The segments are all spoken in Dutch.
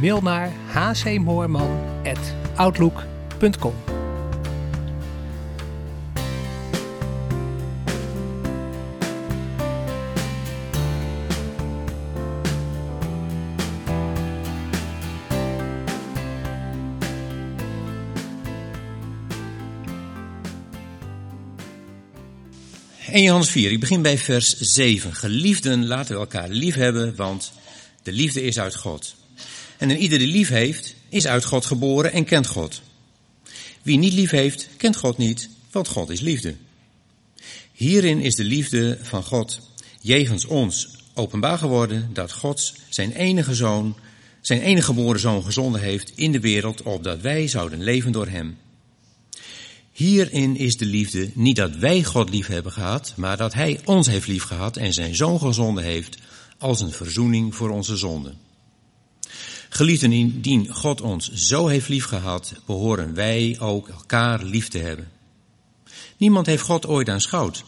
Mail naar hcmoorman.outlook.com. En Johannes 4, ik begin bij vers 7. Geliefden, laten we elkaar lief hebben, want de liefde is uit God. En ieder die lief heeft, is uit God geboren en kent God. Wie niet lief heeft, kent God niet, want God is liefde. Hierin is de liefde van God jegens ons openbaar geworden dat God zijn enige zoon, zijn enige geboren zoon gezonden heeft in de wereld, opdat wij zouden leven door hem. Hierin is de liefde niet dat wij God lief hebben gehad, maar dat hij ons heeft lief gehad en zijn zoon gezonden heeft als een verzoening voor onze zonden. Geliefden, indien God ons zo heeft lief gehad, behoren wij ook elkaar lief te hebben. Niemand heeft God ooit aanschouwd.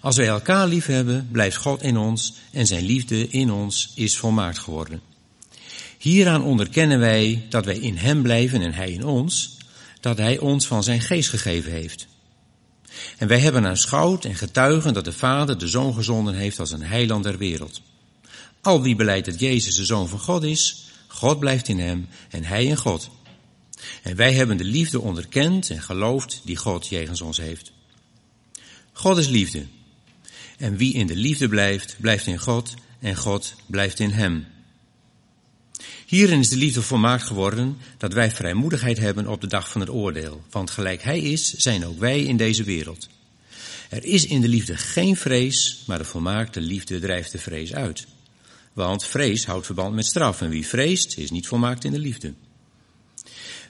Als wij elkaar lief hebben, blijft God in ons en zijn liefde in ons is volmaakt geworden. Hieraan onderkennen wij dat wij in Hem blijven en Hij in ons, dat Hij ons van zijn geest gegeven heeft. En wij hebben aanschouwd en getuigen dat de Vader de Zoon gezonden heeft als een heiland der wereld. Al wie beleidt dat Jezus de Zoon van God is, God blijft in hem en hij in God. En wij hebben de liefde onderkend en geloofd die God jegens ons heeft. God is liefde. En wie in de liefde blijft, blijft in God en God blijft in hem. Hierin is de liefde volmaakt geworden dat wij vrijmoedigheid hebben op de dag van het oordeel. Want gelijk hij is, zijn ook wij in deze wereld. Er is in de liefde geen vrees, maar de volmaakte liefde drijft de vrees uit. Want vrees houdt verband met straf en wie vreest is niet volmaakt in de liefde.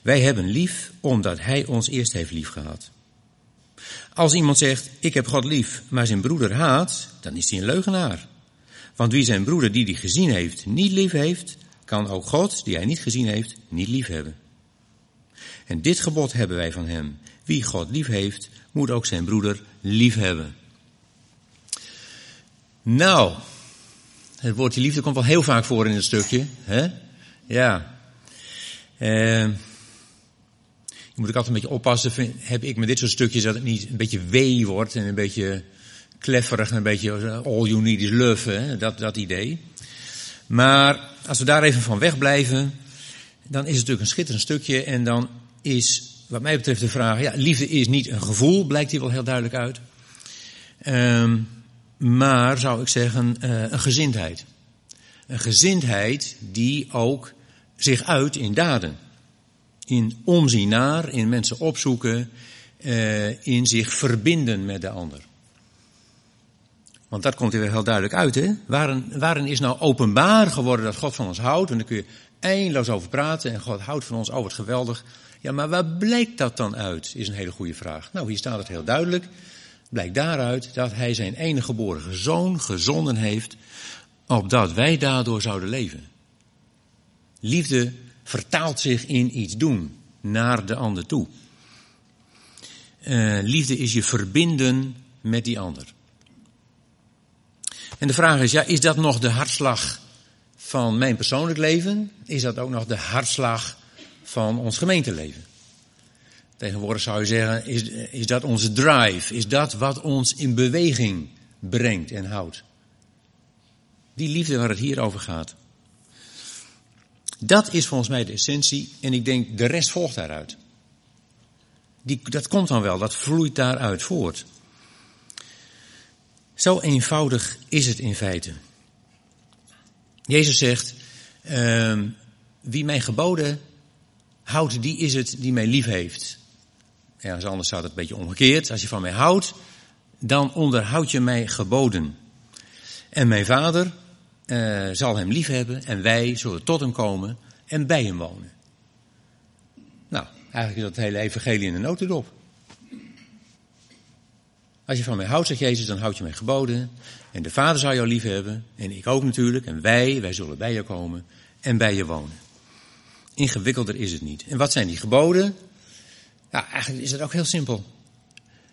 Wij hebben lief omdat hij ons eerst heeft lief gehad. Als iemand zegt, ik heb God lief, maar zijn broeder haat, dan is hij een leugenaar. Want wie zijn broeder die hij gezien heeft niet lief heeft, kan ook God, die hij niet gezien heeft, niet lief hebben. En dit gebod hebben wij van hem. Wie God lief heeft, moet ook zijn broeder lief hebben. Nou, het woordje liefde komt wel heel vaak voor in het stukje. Hè? Ja. Uh, moet ik altijd een beetje oppassen, heb ik met dit soort stukjes, dat het niet een beetje wee wordt en een beetje klefferig en een beetje eh, all you need is love, hè? Dat, dat idee. Maar als we daar even van wegblijven, dan is het natuurlijk een schitterend stukje en dan is wat mij betreft de vraag, ja, liefde is niet een gevoel, blijkt hier wel heel duidelijk uit. Um, maar zou ik zeggen uh, een gezindheid. Een gezindheid die ook zich uit in daden. In omzien naar, in mensen opzoeken, uh, in zich verbinden met de ander. Want dat komt er weer heel duidelijk uit, hè? Waarin, waarin is nou openbaar geworden dat God van ons houdt? En daar kun je eindeloos over praten en God houdt van ons, oh wat geweldig. Ja, maar waar blijkt dat dan uit, is een hele goede vraag. Nou, hier staat het heel duidelijk blijkt daaruit dat hij zijn enige geboren zoon gezonden heeft, opdat wij daardoor zouden leven. Liefde vertaalt zich in iets doen naar de ander toe. Uh, liefde is je verbinden met die ander. En de vraag is, ja, is dat nog de hartslag van mijn persoonlijk leven? Is dat ook nog de hartslag van ons gemeenteleven? Tegenwoordig zou je zeggen, is, is dat onze drive? Is dat wat ons in beweging brengt en houdt? Die liefde waar het hier over gaat. Dat is volgens mij de essentie en ik denk de rest volgt daaruit. Die, dat komt dan wel, dat vloeit daaruit voort. Zo eenvoudig is het in feite. Jezus zegt, uh, wie mijn geboden houdt, die is het die mij lief heeft. Ergens anders staat het een beetje omgekeerd. Als je van mij houdt, dan onderhoud je mij geboden. En mijn vader uh, zal hem lief hebben en wij zullen tot hem komen en bij hem wonen. Nou, eigenlijk is dat hele evangelie in de notendop. Als je van mij houdt, zegt Jezus, dan houd je mij geboden. En de Vader zal jou lief hebben. En ik ook natuurlijk. En wij, wij zullen bij je komen en bij je wonen. Ingewikkelder is het niet. En wat zijn die geboden? Nou, eigenlijk is het ook heel simpel.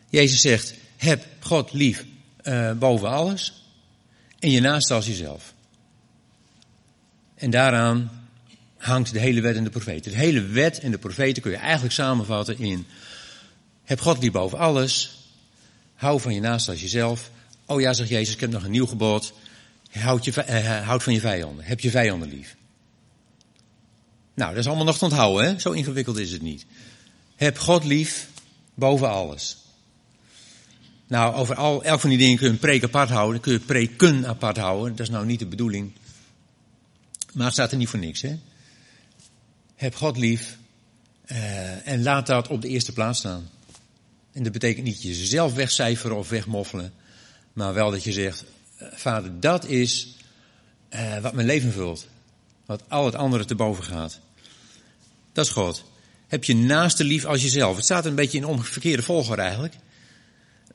Jezus zegt, heb God lief uh, boven alles. En je naast als jezelf. En daaraan hangt de hele wet en de profeten. De hele wet en de profeten kun je eigenlijk samenvatten in... Heb God lief boven alles. Hou van je naast als jezelf. Oh ja, zegt Jezus, ik heb nog een nieuw gebod. Houd, je, uh, houd van je vijanden. Heb je vijanden lief. Nou, dat is allemaal nog te onthouden, hè? Zo ingewikkeld is het niet. Heb God lief boven alles. Nou, over al, elk van die dingen kun je een preek apart houden. Kun je preken apart houden. Dat is nou niet de bedoeling. Maar het staat er niet voor niks, hè? Heb God lief. Uh, en laat dat op de eerste plaats staan. En dat betekent niet jezelf wegcijferen of wegmoffelen. Maar wel dat je zegt, uh, vader, dat is uh, wat mijn leven vult. Wat al het andere te boven gaat. Dat is God. Heb je naaste lief als jezelf. Het staat een beetje in omgekeerde volgorde eigenlijk.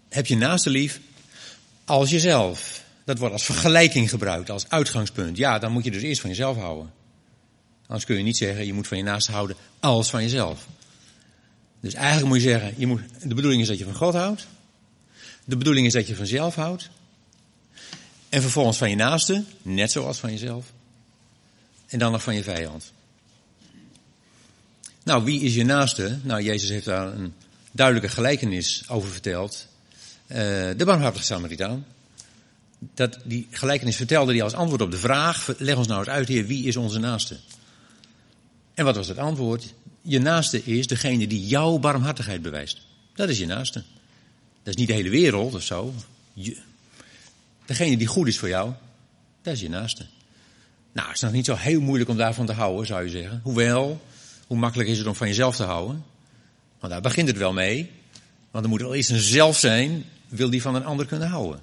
Heb je naaste lief als jezelf. Dat wordt als vergelijking gebruikt, als uitgangspunt. Ja, dan moet je dus eerst van jezelf houden. Anders kun je niet zeggen, je moet van je naaste houden als van jezelf. Dus eigenlijk moet je zeggen, je moet, de bedoeling is dat je van God houdt. De bedoeling is dat je van jezelf houdt. En vervolgens van je naaste, net zoals van jezelf. En dan nog van je vijand. Nou, wie is je naaste? Nou, Jezus heeft daar een duidelijke gelijkenis over verteld. Uh, de barmhartige Samaritaan. Dat, die gelijkenis vertelde hij als antwoord op de vraag, leg ons nou eens uit heer, wie is onze naaste? En wat was het antwoord? Je naaste is degene die jouw barmhartigheid bewijst. Dat is je naaste. Dat is niet de hele wereld of zo. Je, degene die goed is voor jou, dat is je naaste. Nou, het is nog niet zo heel moeilijk om daarvan te houden, zou je zeggen. Hoewel, hoe makkelijk is het om van jezelf te houden? Want daar begint het wel mee. Want er moet wel eerst een zelf zijn, wil die van een ander kunnen houden.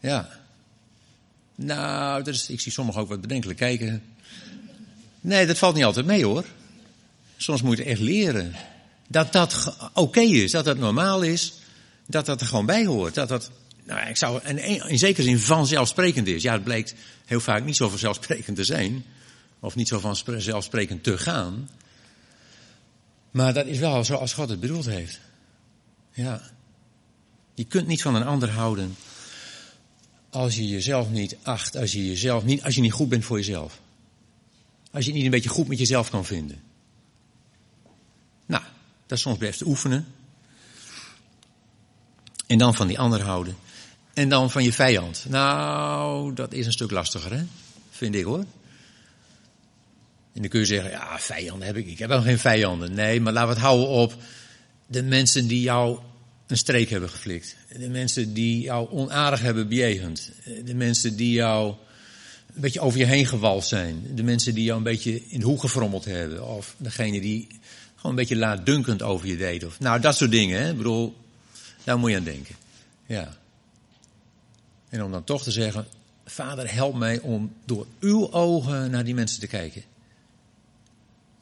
Ja. Nou, dat is, ik zie sommigen ook wat bedenkelijk kijken. Nee, dat valt niet altijd mee hoor. Soms moet je echt leren. Dat dat oké is, dat dat normaal is, dat dat er gewoon bij hoort. Dat dat, nou, ik zou, in, in zekere zin vanzelfsprekend is. Ja, het blijkt heel vaak niet zo vanzelfsprekend te zijn. Of niet zo vanzelfsprekend te gaan. Maar dat is wel zoals God het bedoeld heeft. Ja. Je kunt niet van een ander houden als je jezelf niet acht, als je jezelf niet, als je niet goed bent voor jezelf. Als je niet een beetje goed met jezelf kan vinden. Nou, dat is soms best oefenen. En dan van die ander houden. En dan van je vijand. Nou, dat is een stuk lastiger, hè? Vind ik hoor. En dan kun je zeggen, ja, vijanden heb ik. Ik heb wel geen vijanden. Nee, maar laten we het houden op de mensen die jou een streek hebben geflikt. De mensen die jou onaardig hebben bejegend. De mensen die jou een beetje over je heen gewalst zijn. De mensen die jou een beetje in de hoek gefrommeld hebben. Of degene die gewoon een beetje laatdunkend over je deed. Of, nou, dat soort dingen. Hè? Ik bedoel, daar moet je aan denken. Ja. En om dan toch te zeggen, vader help mij om door uw ogen naar die mensen te kijken.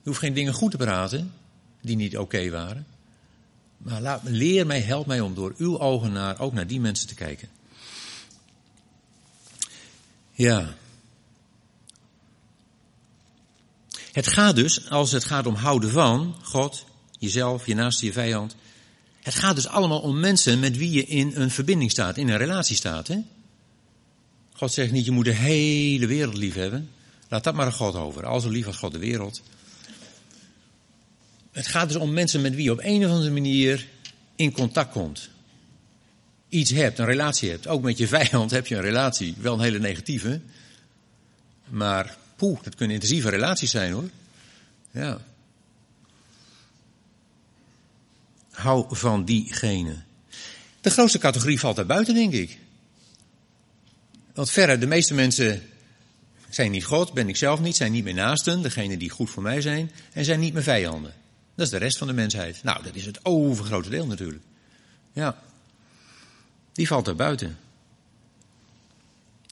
Hoeft geen dingen goed te praten die niet oké waren. Maar laat, leer mij, help mij om door uw ogen naar, ook naar die mensen te kijken. Ja. Het gaat dus, als het gaat om houden van God, jezelf, je naaste, je vijand. Het gaat dus allemaal om mensen met wie je in een verbinding staat, in een relatie staat. Hè? God zegt niet, je moet de hele wereld lief hebben. Laat dat maar aan God over. Al zo lief als God de wereld. Het gaat dus om mensen met wie je op een of andere manier in contact komt. Iets hebt, een relatie hebt. Ook met je vijand heb je een relatie. Wel een hele negatieve. Maar poeh, dat kunnen intensieve relaties zijn hoor. Ja. Hou van diegene. De grootste categorie valt daar buiten, denk ik. Want verder, de meeste mensen zijn niet God, ben ik zelf niet, zijn niet mijn naasten, degene die goed voor mij zijn, en zijn niet mijn vijanden. Dat is de rest van de mensheid. Nou, dat is het overgrote deel natuurlijk. Ja. Die valt daar buiten.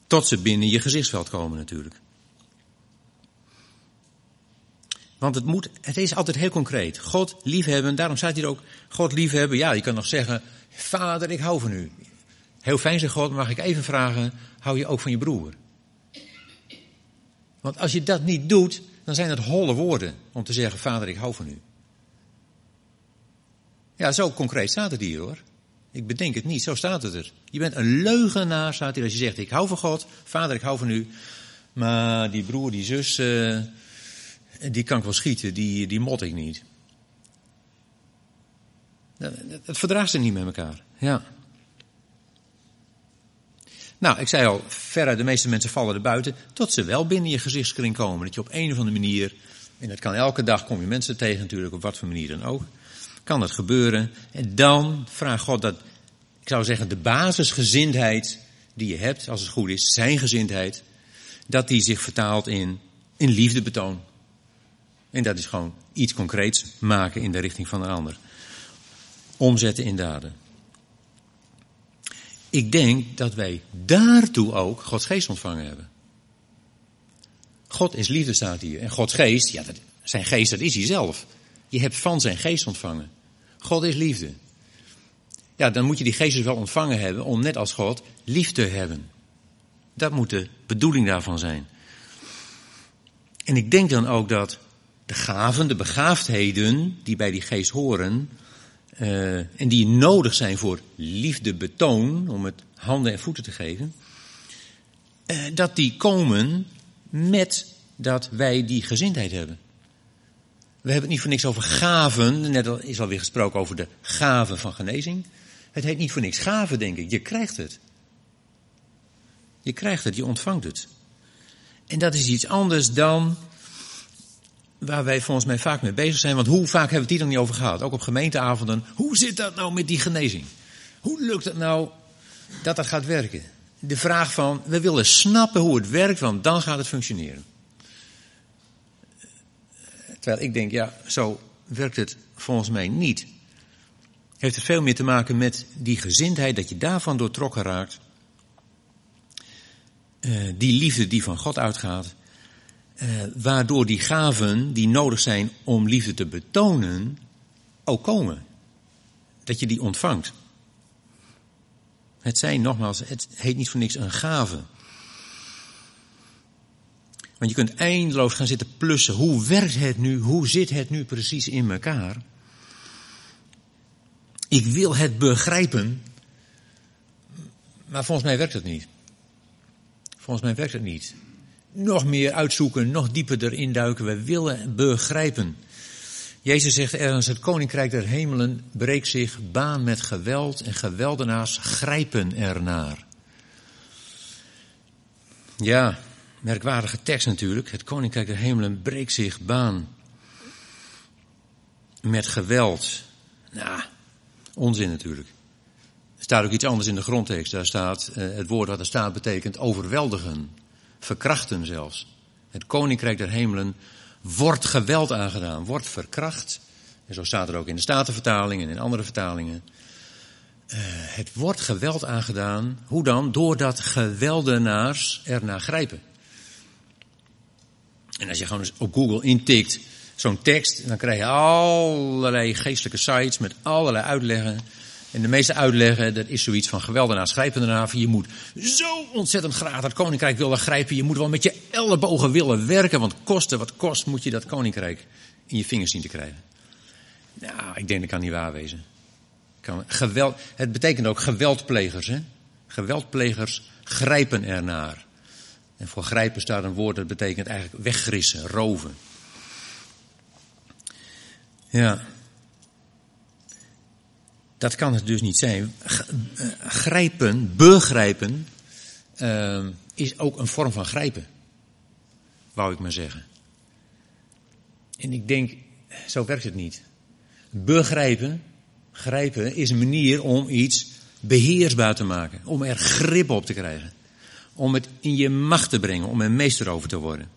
Tot ze binnen je gezichtsveld komen natuurlijk. Want het, moet, het is altijd heel concreet. God liefhebben, daarom staat hier ook God liefhebben. Ja, je kan nog zeggen, vader ik hou van u. Heel fijn zegt God, mag ik even vragen, hou je ook van je broer? Want als je dat niet doet, dan zijn het holle woorden om te zeggen, vader ik hou van u. Ja, zo concreet staat het hier hoor. Ik bedenk het niet, zo staat het er. Je bent een leugenaar, staat hier als je zegt, ik hou van God, vader ik hou van u. Maar die broer, die zus, uh, die kan ik wel schieten, die, die mot ik niet. Het verdraagt ze niet met elkaar. Ja. Nou, ik zei al, veruit de meeste mensen vallen er buiten, tot ze wel binnen je gezichtskring komen. Dat je op een of andere manier, en dat kan elke dag, kom je mensen tegen natuurlijk, op wat voor manier dan ook. Kan dat gebeuren. En dan vraagt God dat, ik zou zeggen, de basisgezindheid die je hebt, als het goed is, zijn gezindheid, dat die zich vertaalt in, in liefdebetoon. En dat is gewoon iets concreets maken in de richting van een ander. Omzetten in daden. Ik denk dat wij daartoe ook Gods geest ontvangen hebben. God is liefde staat hier. En Gods geest, ja, dat, zijn geest dat is hij zelf. Je hebt van zijn geest ontvangen. God is liefde. Ja, dan moet je die geest wel ontvangen hebben om net als God lief te hebben. Dat moet de bedoeling daarvan zijn. En ik denk dan ook dat de gaven, de begaafdheden die bij die geest horen, uh, en die nodig zijn voor liefdebetoon, om het handen en voeten te geven, uh, dat die komen met dat wij die gezindheid hebben. We hebben het niet voor niks over gaven, net is alweer gesproken over de gaven van genezing. Het heet niet voor niks gaven, denk ik. Je krijgt het. Je krijgt het, je ontvangt het. En dat is iets anders dan waar wij volgens mij vaak mee bezig zijn. Want hoe vaak hebben we het hier dan niet over gehad? Ook op gemeenteavonden. Hoe zit dat nou met die genezing? Hoe lukt het nou dat dat gaat werken? De vraag van, we willen snappen hoe het werkt, want dan gaat het functioneren. Terwijl ik denk, ja, zo werkt het volgens mij niet. Heeft het veel meer te maken met die gezindheid, dat je daarvan doortrokken raakt. Uh, die liefde die van God uitgaat. Uh, waardoor die gaven die nodig zijn om liefde te betonen, ook komen. Dat je die ontvangt. Het zijn nogmaals, het heet niet voor niks een gave. Want je kunt eindeloos gaan zitten plussen. Hoe werkt het nu? Hoe zit het nu precies in elkaar? Ik wil het begrijpen. Maar volgens mij werkt het niet. Volgens mij werkt het niet. Nog meer uitzoeken, nog dieper erin duiken. We willen begrijpen. Jezus zegt ergens, het koninkrijk der hemelen breekt zich baan met geweld en geweldenaars grijpen ernaar. Ja, merkwaardige tekst natuurlijk. Het koninkrijk der hemelen breekt zich baan met geweld. Nou, onzin natuurlijk. Er staat ook iets anders in de grondtekst. Daar staat, uh, het woord wat er staat betekent overweldigen, verkrachten zelfs. Het koninkrijk der hemelen wordt geweld aangedaan, wordt verkracht. En zo staat er ook in de Statenvertaling en in andere vertalingen. Uh, het wordt geweld aangedaan. Hoe dan? Doordat geweldenaars ernaar grijpen. En als je gewoon op Google intikt zo'n tekst, dan krijg je allerlei geestelijke sites met allerlei uitleggen. En de meeste uitleggen, dat is zoiets van geweldenaar, schrijpendenaar. Je moet zo ontzettend graag dat koninkrijk willen grijpen. Je moet wel met je ellebogen willen werken, want kosten wat kost moet je dat koninkrijk in je vingers zien te krijgen. Nou, ik denk dat kan niet waar wezen. Kan, geweld, het betekent ook geweldplegers, hè. Geweldplegers grijpen ernaar. En voor grijpen staat een woord dat betekent eigenlijk weggrissen, roven. Ja. Dat kan het dus niet zijn. Eh, grijpen, begrijpen, uh, is ook een vorm van grijpen. Wou ik maar zeggen. En ik denk, zo werkt het niet. Begrijpen, grijpen, is een manier om iets beheersbaar te maken. Om er grip op te krijgen om het in je macht te brengen, om er meester over te worden.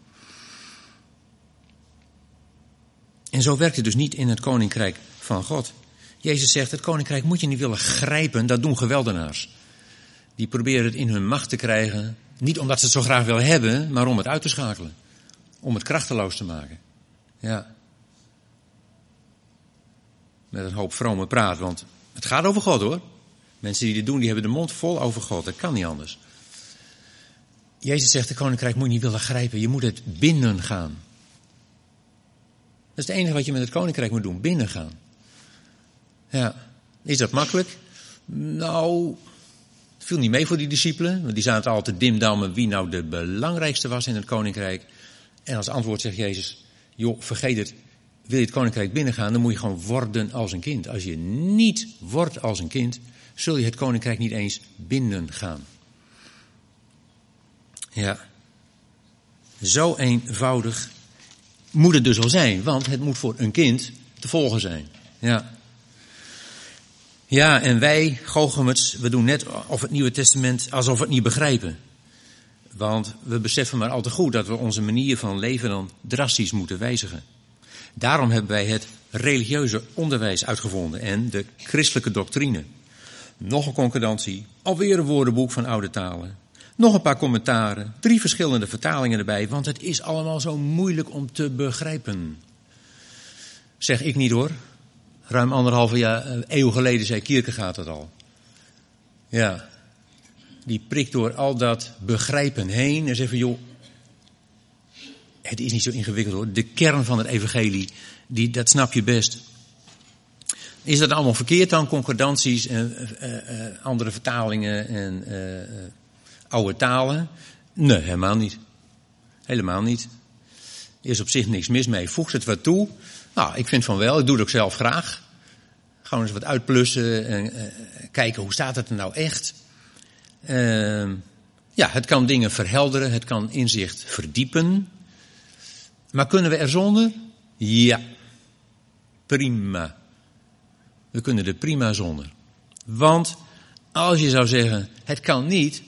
En zo werkt het dus niet in het koninkrijk van God. Jezus zegt, het koninkrijk moet je niet willen grijpen, dat doen geweldenaars. Die proberen het in hun macht te krijgen, niet omdat ze het zo graag willen hebben, maar om het uit te schakelen. Om het krachteloos te maken. Ja. Met een hoop vrome praat, want het gaat over God hoor. Mensen die dit doen, die hebben de mond vol over God. Dat kan niet anders. Jezus zegt, de koninkrijk moet je niet willen grijpen. Je moet het binnen gaan. Dat is het enige wat je met het koninkrijk moet doen. Binnen gaan. Ja. Is dat makkelijk? Nou, het viel niet mee voor die discipelen. Want die zaten altijd te dimdammen wie nou de belangrijkste was in het koninkrijk. En als antwoord zegt Jezus, joh, vergeet het. Wil je het koninkrijk binnengaan, dan moet je gewoon worden als een kind. Als je niet wordt als een kind, zul je het koninkrijk niet eens binnengaan. Ja. Zo eenvoudig moet het dus wel zijn, want het moet voor een kind te volgen zijn. Ja. Ja, en wij, Goochemers, we doen net of het Nieuwe Testament alsof we het niet begrijpen. Want we beseffen maar al te goed dat we onze manier van leven dan drastisch moeten wijzigen. Daarom hebben wij het religieuze onderwijs uitgevonden en de christelijke doctrine. Nog een concordantie, alweer een woordenboek van oude talen. Nog een paar commentaren, drie verschillende vertalingen erbij, want het is allemaal zo moeilijk om te begrijpen. Zeg ik niet hoor. Ruim anderhalve jaar, eh, eeuw geleden zei Kierkegaard dat al. Ja, die prikt door al dat begrijpen heen en zegt van joh, het is niet zo ingewikkeld hoor. De kern van het evangelie, die, dat snap je best. Is dat allemaal verkeerd dan? Concordanties en uh, uh, andere vertalingen en oude talen? Nee, helemaal niet. Helemaal niet. Er is op zich niks mis mee. Voegt het wat toe? Nou, ik vind van wel. Ik doe het ook zelf graag. Gewoon eens wat uitplussen en kijken hoe staat het er nou echt. Ehm, ja, het kan dingen verhelderen, het kan inzicht verdiepen. Maar kunnen we er zonder? Ja. Prima. We kunnen er prima zonder. Want als je zou zeggen, het kan niet,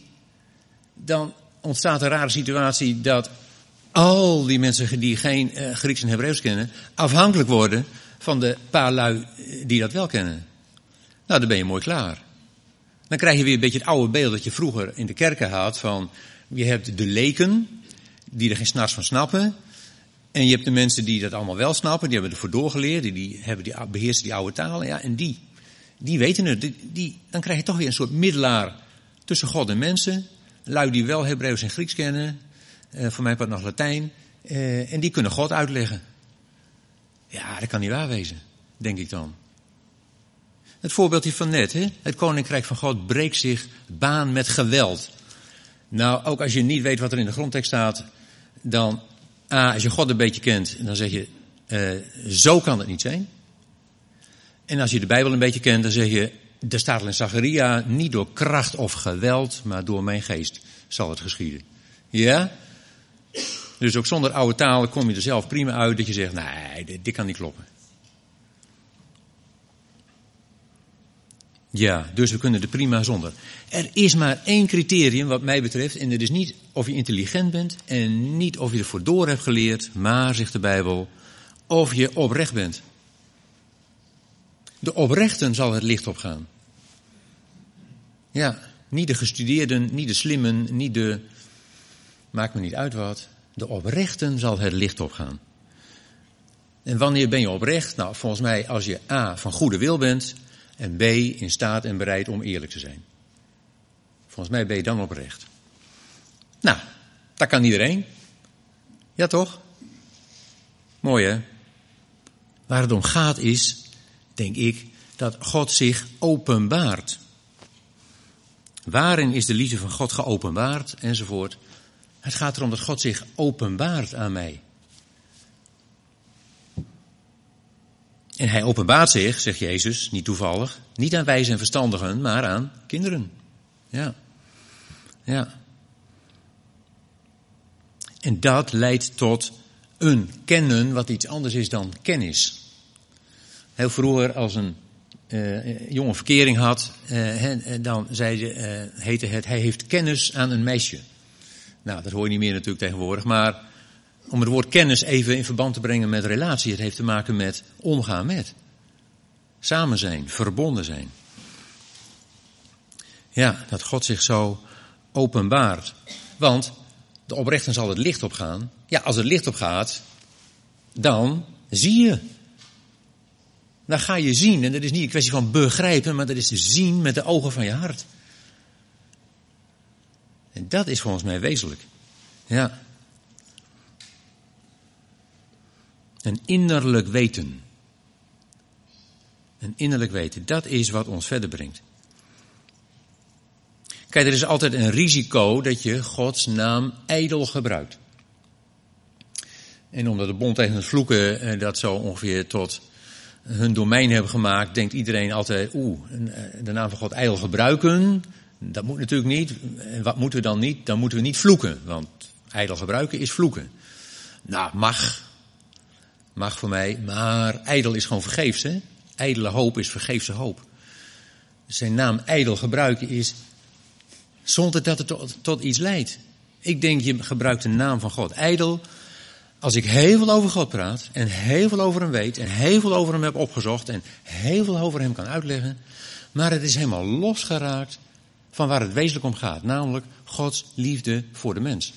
dan ontstaat een rare situatie dat al die mensen die geen uh, Grieks en Hebreeuws kennen, afhankelijk worden van de paar lui die dat wel kennen. Nou, dan ben je mooi klaar. Dan krijg je weer een beetje het oude beeld dat je vroeger in de kerken had van, je hebt de leken, die er geen snars van snappen. En je hebt de mensen die dat allemaal wel snappen, die hebben ervoor doorgeleerd, die, hebben die beheersen die oude talen. Ja, en die, die weten het. Die, dan krijg je toch weer een soort middelaar tussen God en mensen. Lui die wel Hebreeuws en Grieks kennen, uh, voor mij wat nog Latijn. Uh, en die kunnen God uitleggen. Ja, dat kan niet waar wezen, denk ik dan. Het voorbeeldje van net, hè? het koninkrijk van God breekt zich baan met geweld. Nou, ook als je niet weet wat er in de grondtekst staat, dan, ah, als je God een beetje kent, dan zeg je, uh, zo kan het niet zijn. En als je de Bijbel een beetje kent, dan zeg je, er staat in Zacharia, niet door kracht of geweld, maar door mijn geest zal het geschieden. Ja? Dus ook zonder oude talen kom je er zelf prima uit dat je zegt, nee, dit, dit kan niet kloppen. Ja, dus we kunnen er prima zonder. Er is maar één criterium wat mij betreft, en dat is niet of je intelligent bent en niet of je ervoor door hebt geleerd, maar, zegt de Bijbel, of je oprecht bent. De oprechten zal het licht opgaan. Ja, niet de gestudeerden, niet de slimmen, niet de, maakt me niet uit wat. De oprechten zal het licht opgaan. En wanneer ben je oprecht? Nou, volgens mij als je A, van goede wil bent, en B, in staat en bereid om eerlijk te zijn. Volgens mij ben je dan oprecht. Nou, dat kan iedereen. Ja toch? Mooi hè? Waar het om gaat is, denk ik, dat God zich openbaart. Waarin is de liefde van God geopenbaard? Enzovoort. Het gaat erom dat God zich openbaart aan mij. En hij openbaart zich, zegt Jezus, niet toevallig, niet aan wijze en verstandigen, maar aan kinderen. Ja. Ja. En dat leidt tot een kennen wat iets anders is dan kennis. Heel vroeger als een uh, jonge verkering had, uh, dan zei je, uh, heette het, hij heeft kennis aan een meisje. Nou, dat hoor je niet meer natuurlijk tegenwoordig, maar om het woord kennis even in verband te brengen met relatie. Het heeft te maken met omgaan met. Samen zijn, verbonden zijn. Ja, dat God zich zo openbaart. Want de oprechten zal het licht opgaan. Ja, als het licht opgaat, dan zie je. Dan ga je zien. En dat is niet een kwestie van begrijpen, maar dat is te zien met de ogen van je hart. En dat is volgens mij wezenlijk. Ja. Een innerlijk weten. Een innerlijk weten. Dat is wat ons verder brengt. Kijk, er is altijd een risico dat je Gods naam ijdel gebruikt. En omdat de bond tegen het vloeken eh, dat zo ongeveer tot hun domein hebben gemaakt, denkt iedereen altijd, oeh, eh, de naam van God ijdel gebruiken. Dat moet natuurlijk niet. En wat moeten we dan niet? Dan moeten we niet vloeken, want ijdel gebruiken is vloeken. Nou, mag. Mag voor mij, maar ijdel is gewoon vergeefs, hè? Ijdele hoop is vergeefse hoop. Zijn naam ijdel gebruiken is zonder dat het tot, tot iets leidt. Ik denk, je gebruikt de naam van God ijdel als ik heel veel over God praat en heel veel over hem weet en heel veel over hem heb opgezocht en heel veel over hem kan uitleggen, maar het is helemaal losgeraakt van waar het wezenlijk om gaat, namelijk Gods liefde voor de mens.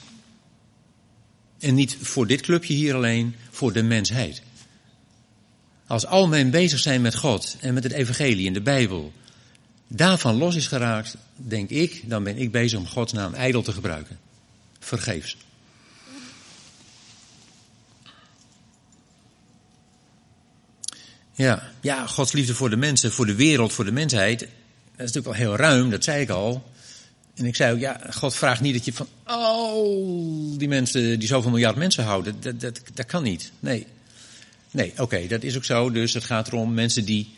En niet voor dit clubje hier alleen, voor de mensheid. Als al men bezig zijn met God en met het evangelie en de Bijbel, daarvan los is geraakt, denk ik, dan ben ik bezig om Gods naam ijdel te gebruiken. Vergeefs. Ja, ja, Gods liefde voor de mensen, voor de wereld, voor de mensheid. Dat is natuurlijk wel heel ruim, dat zei ik al. En ik zei ook, ja, God vraagt niet dat je van al die mensen, die zoveel miljard mensen houden. Dat, dat, dat kan niet. Nee. Nee, oké, dat is ook zo. Dus het gaat erom mensen die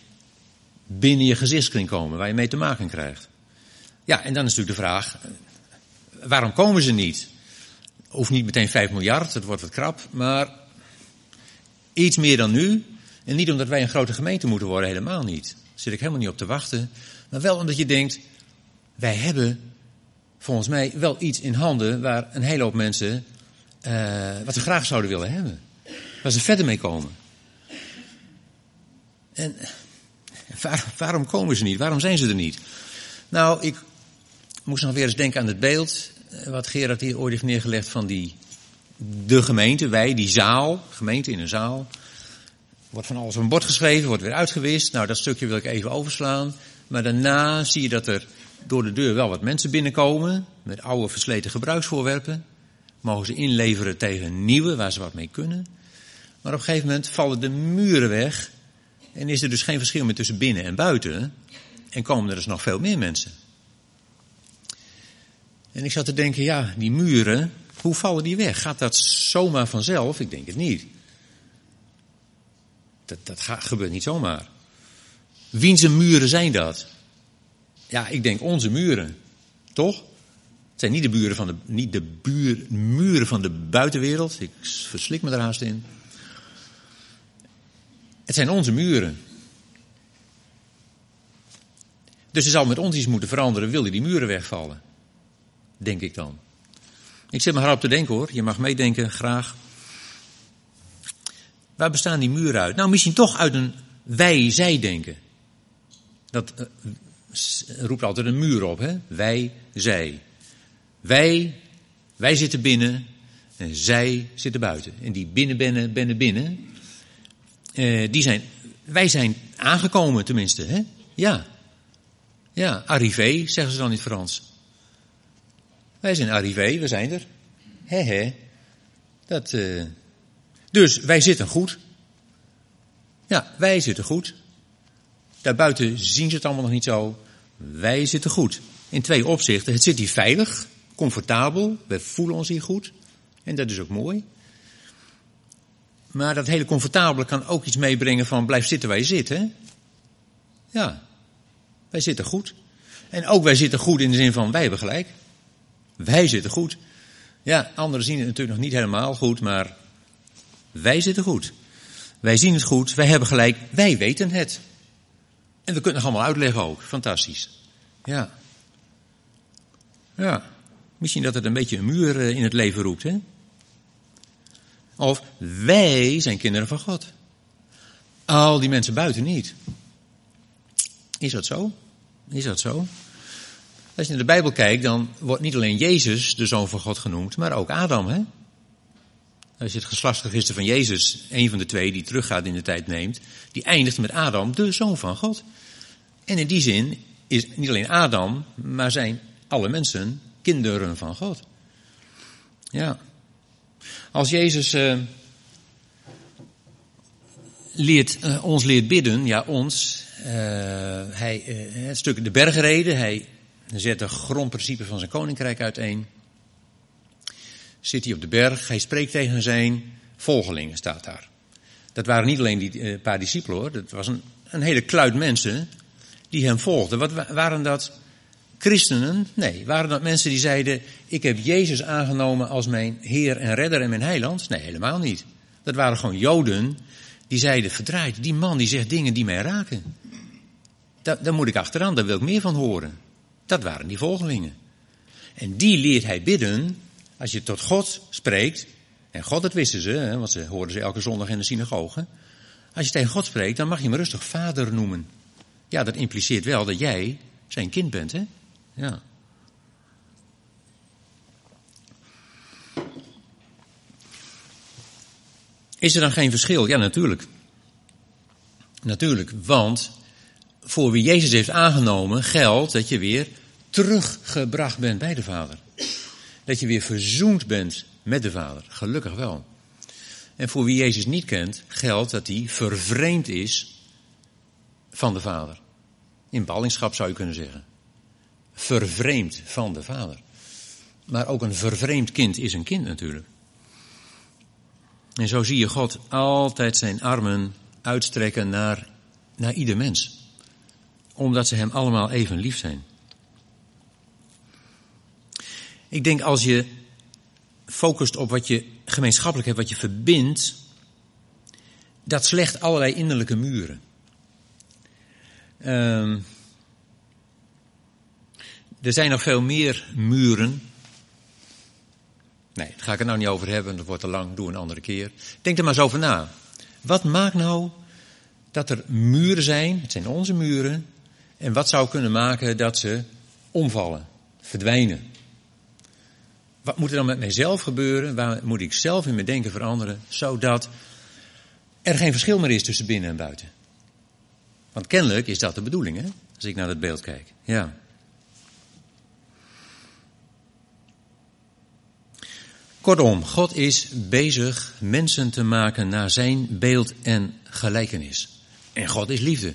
binnen je gezichtskring komen, waar je mee te maken krijgt. Ja, en dan is natuurlijk de vraag, waarom komen ze niet? Hoeft niet meteen 5 miljard, het wordt wat krap, maar iets meer dan nu. En niet omdat wij een grote gemeente moeten worden, helemaal niet. Daar zit ik helemaal niet op te wachten. Maar wel omdat je denkt, wij hebben volgens mij wel iets in handen waar een hele hoop mensen uh, wat ze graag zouden willen hebben. Waar ze verder mee komen. En waar, waarom komen ze niet? Waarom zijn ze er niet? Nou, ik moest nog weer eens denken aan het beeld eh, wat Gerard hier ooit heeft neergelegd van die, de gemeente, wij, die zaal, gemeente in een zaal. Wordt van alles op een bord geschreven, wordt weer uitgewist. Nou, dat stukje wil ik even overslaan. Maar daarna zie je dat er door de deur wel wat mensen binnenkomen. Met oude versleten gebruiksvoorwerpen. Mogen ze inleveren tegen nieuwe waar ze wat mee kunnen. Maar op een gegeven moment vallen de muren weg. En is er dus geen verschil meer tussen binnen en buiten. En komen er dus nog veel meer mensen. En ik zat te denken, ja, die muren, hoe vallen die weg? Gaat dat zomaar vanzelf? Ik denk het niet. Dat, dat gebeurt niet zomaar. Wiense muren zijn dat? Ja, ik denk onze muren. Toch? Het zijn niet de, buren van de, niet de buur, muren van de buitenwereld. Ik verslik me er haast in. Het zijn onze muren. Dus er zal met ons iets moeten veranderen, wil die muren wegvallen. Denk ik dan. Ik zit maar op te denken hoor. Je mag meedenken, graag. Waar bestaan die muren uit? Nou, misschien toch uit een wij-zij denken. Dat uh, roept altijd een muur op, hè? Wij, zij. Wij, wij zitten binnen en zij zitten buiten. En die binnen, binnen, binnen, binnen, uh, die zijn, wij zijn aangekomen tenminste, hè? Ja. Ja, arrivé, zeggen ze dan in het Frans. Wij zijn arrivé, we zijn er. He he. Dat, uh, dus wij zitten goed. Ja, wij zitten goed. Daarbuiten zien ze het allemaal nog niet zo. Wij zitten goed. In twee opzichten. Het zit hier veilig, comfortabel. We voelen ons hier goed. En dat is ook mooi. Maar dat hele comfortabele kan ook iets meebrengen van blijf zitten waar je zit. Hè? Ja, wij zitten goed. En ook wij zitten goed in de zin van wij hebben gelijk. Wij zitten goed. Ja, anderen zien het natuurlijk nog niet helemaal goed, maar wij zitten goed. Wij zien het goed, wij hebben gelijk, wij weten het. En we kunnen het allemaal uitleggen ook. Fantastisch. Ja. Ja. Misschien dat het een beetje een muur eh, in het leven roept, hè? Of wij zijn kinderen van God. Al die mensen buiten niet. Is dat zo? Is dat zo? Als je naar de Bijbel kijkt, dan wordt niet alleen Jezus de zoon van God genoemd, maar ook Adam, hè? Als je het geslachtsregister van Jezus, een van de twee die teruggaat in de tijd neemt, die eindigt met Adam, de zoon van God. En in die zin is niet alleen Adam, maar zijn alle mensen kinderen van God. Ja. Als Jezus uh, leert, uh, ons leert bidden, ja ons, uh, hij, het stuk de bergreden, hij zet de grondprincipe van zijn koninkrijk uiteen. Zit hij op de berg, hij spreekt tegen zijn volgelingen, staat daar. Dat waren niet alleen die paar discipelen hoor, dat was een, een hele kluit mensen die hem volgden. Wat waren dat? Christenen? Nee. Waren dat mensen die zeiden: Ik heb Jezus aangenomen als mijn Heer en Redder en mijn Heiland? Nee, helemaal niet. Dat waren gewoon Joden die zeiden: Verdraaid, die man die zegt dingen die mij raken. Daar, daar moet ik achteraan, daar wil ik meer van horen. Dat waren die volgelingen. En die leert hij bidden als je tot God spreekt. En God, dat wisten ze, want ze hoorden ze elke zondag in de synagoge. Als je tegen God spreekt, dan mag je hem rustig vader noemen. Ja, dat impliceert wel dat jij zijn kind bent, hè? Ja. Is er dan geen verschil? Ja, natuurlijk. Natuurlijk, want voor wie Jezus heeft aangenomen geldt dat je weer teruggebracht bent bij de Vader. Dat je weer verzoend bent met de Vader. Gelukkig wel. En voor wie Jezus niet kent, geldt dat hij vervreemd is van de Vader. In ballingschap zou je kunnen zeggen vervreemd van de vader. Maar ook een vervreemd kind is een kind natuurlijk. En zo zie je God altijd zijn armen uitstrekken naar, naar ieder mens. Omdat ze hem allemaal even lief zijn. Ik denk als je focust op wat je gemeenschappelijk hebt, wat je verbindt, dat slecht allerlei innerlijke muren. Um, er zijn nog veel meer muren. Nee, daar ga ik het nou niet over hebben, dat wordt te lang, doe een andere keer. Denk er maar eens over na. Wat maakt nou dat er muren zijn, het zijn onze muren, en wat zou kunnen maken dat ze omvallen, verdwijnen? Wat moet er dan met mijzelf gebeuren? Waar moet ik zelf in mijn denken veranderen, zodat er geen verschil meer is tussen binnen en buiten? Want kennelijk is dat de bedoeling, hè? Als ik naar het beeld kijk. Ja. Kortom, God is bezig mensen te maken naar zijn beeld en gelijkenis. En God is liefde,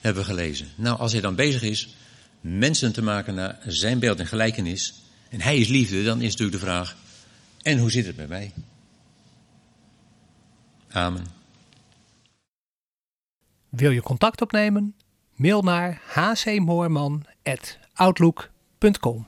hebben we gelezen. Nou, als hij dan bezig is mensen te maken naar zijn beeld en gelijkenis, en hij is liefde, dan is natuurlijk de vraag, en hoe zit het met mij? Amen. Wil je contact opnemen? Mail naar hcmoorman.outlook.com